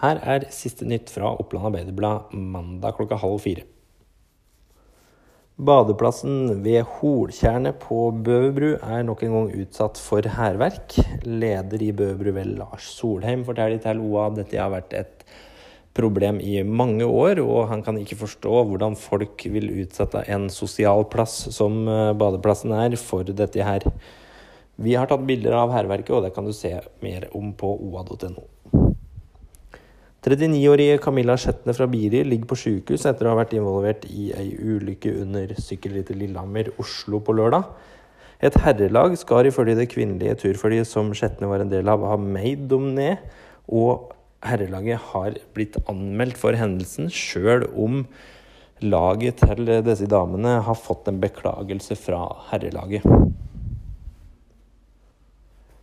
Her er siste nytt fra Oppland Arbeiderblad mandag klokka halv fire. Badeplassen ved Holtjernet på Bøverbru er nok en gang utsatt for hærverk. Leder i Bøverbru, ved Lars Solheim, forteller til OA at dette har vært et problem i mange år, og han kan ikke forstå hvordan folk vil utsette en sosial plass som eh, badeplassen er, for dette her. Vi har tatt bilder av hærverket, og det kan du se mer om på oa.no. 39-årige Camilla Skjetne fra Biri ligger på sykehus etter å ha vært involvert i ei ulykke under sykkelrittet Lillehammer, Oslo på lørdag. Et herrelag skal ifølge det kvinnelige turfølget som Skjetne var en del av, ha meid dem ned. Og herrelaget har blitt anmeldt for hendelsen, sjøl om laget til disse damene har fått en beklagelse fra herrelaget.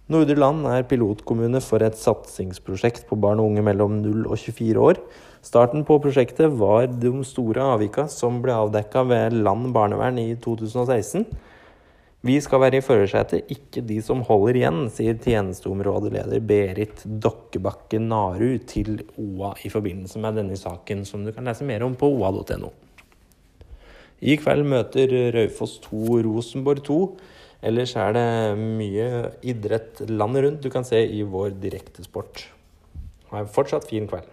Nordre Land er pilotkommune for et satsingsprosjekt på barn og unge mellom 0 og 24 år. Starten på prosjektet var de store avvika som ble avdekka ved Land barnevern i 2016. Vi skal være i førersetet, ikke de som holder igjen, sier tjenesteområdeleder Berit Dokkebakke Naru til OA i forbindelse med denne saken, som du kan lese mer om på oa.no. I kveld møter Raufoss 2 Rosenborg 2. Ellers er det mye idrett landet rundt du kan se i vår direktesport. Ha en fortsatt fin kveld.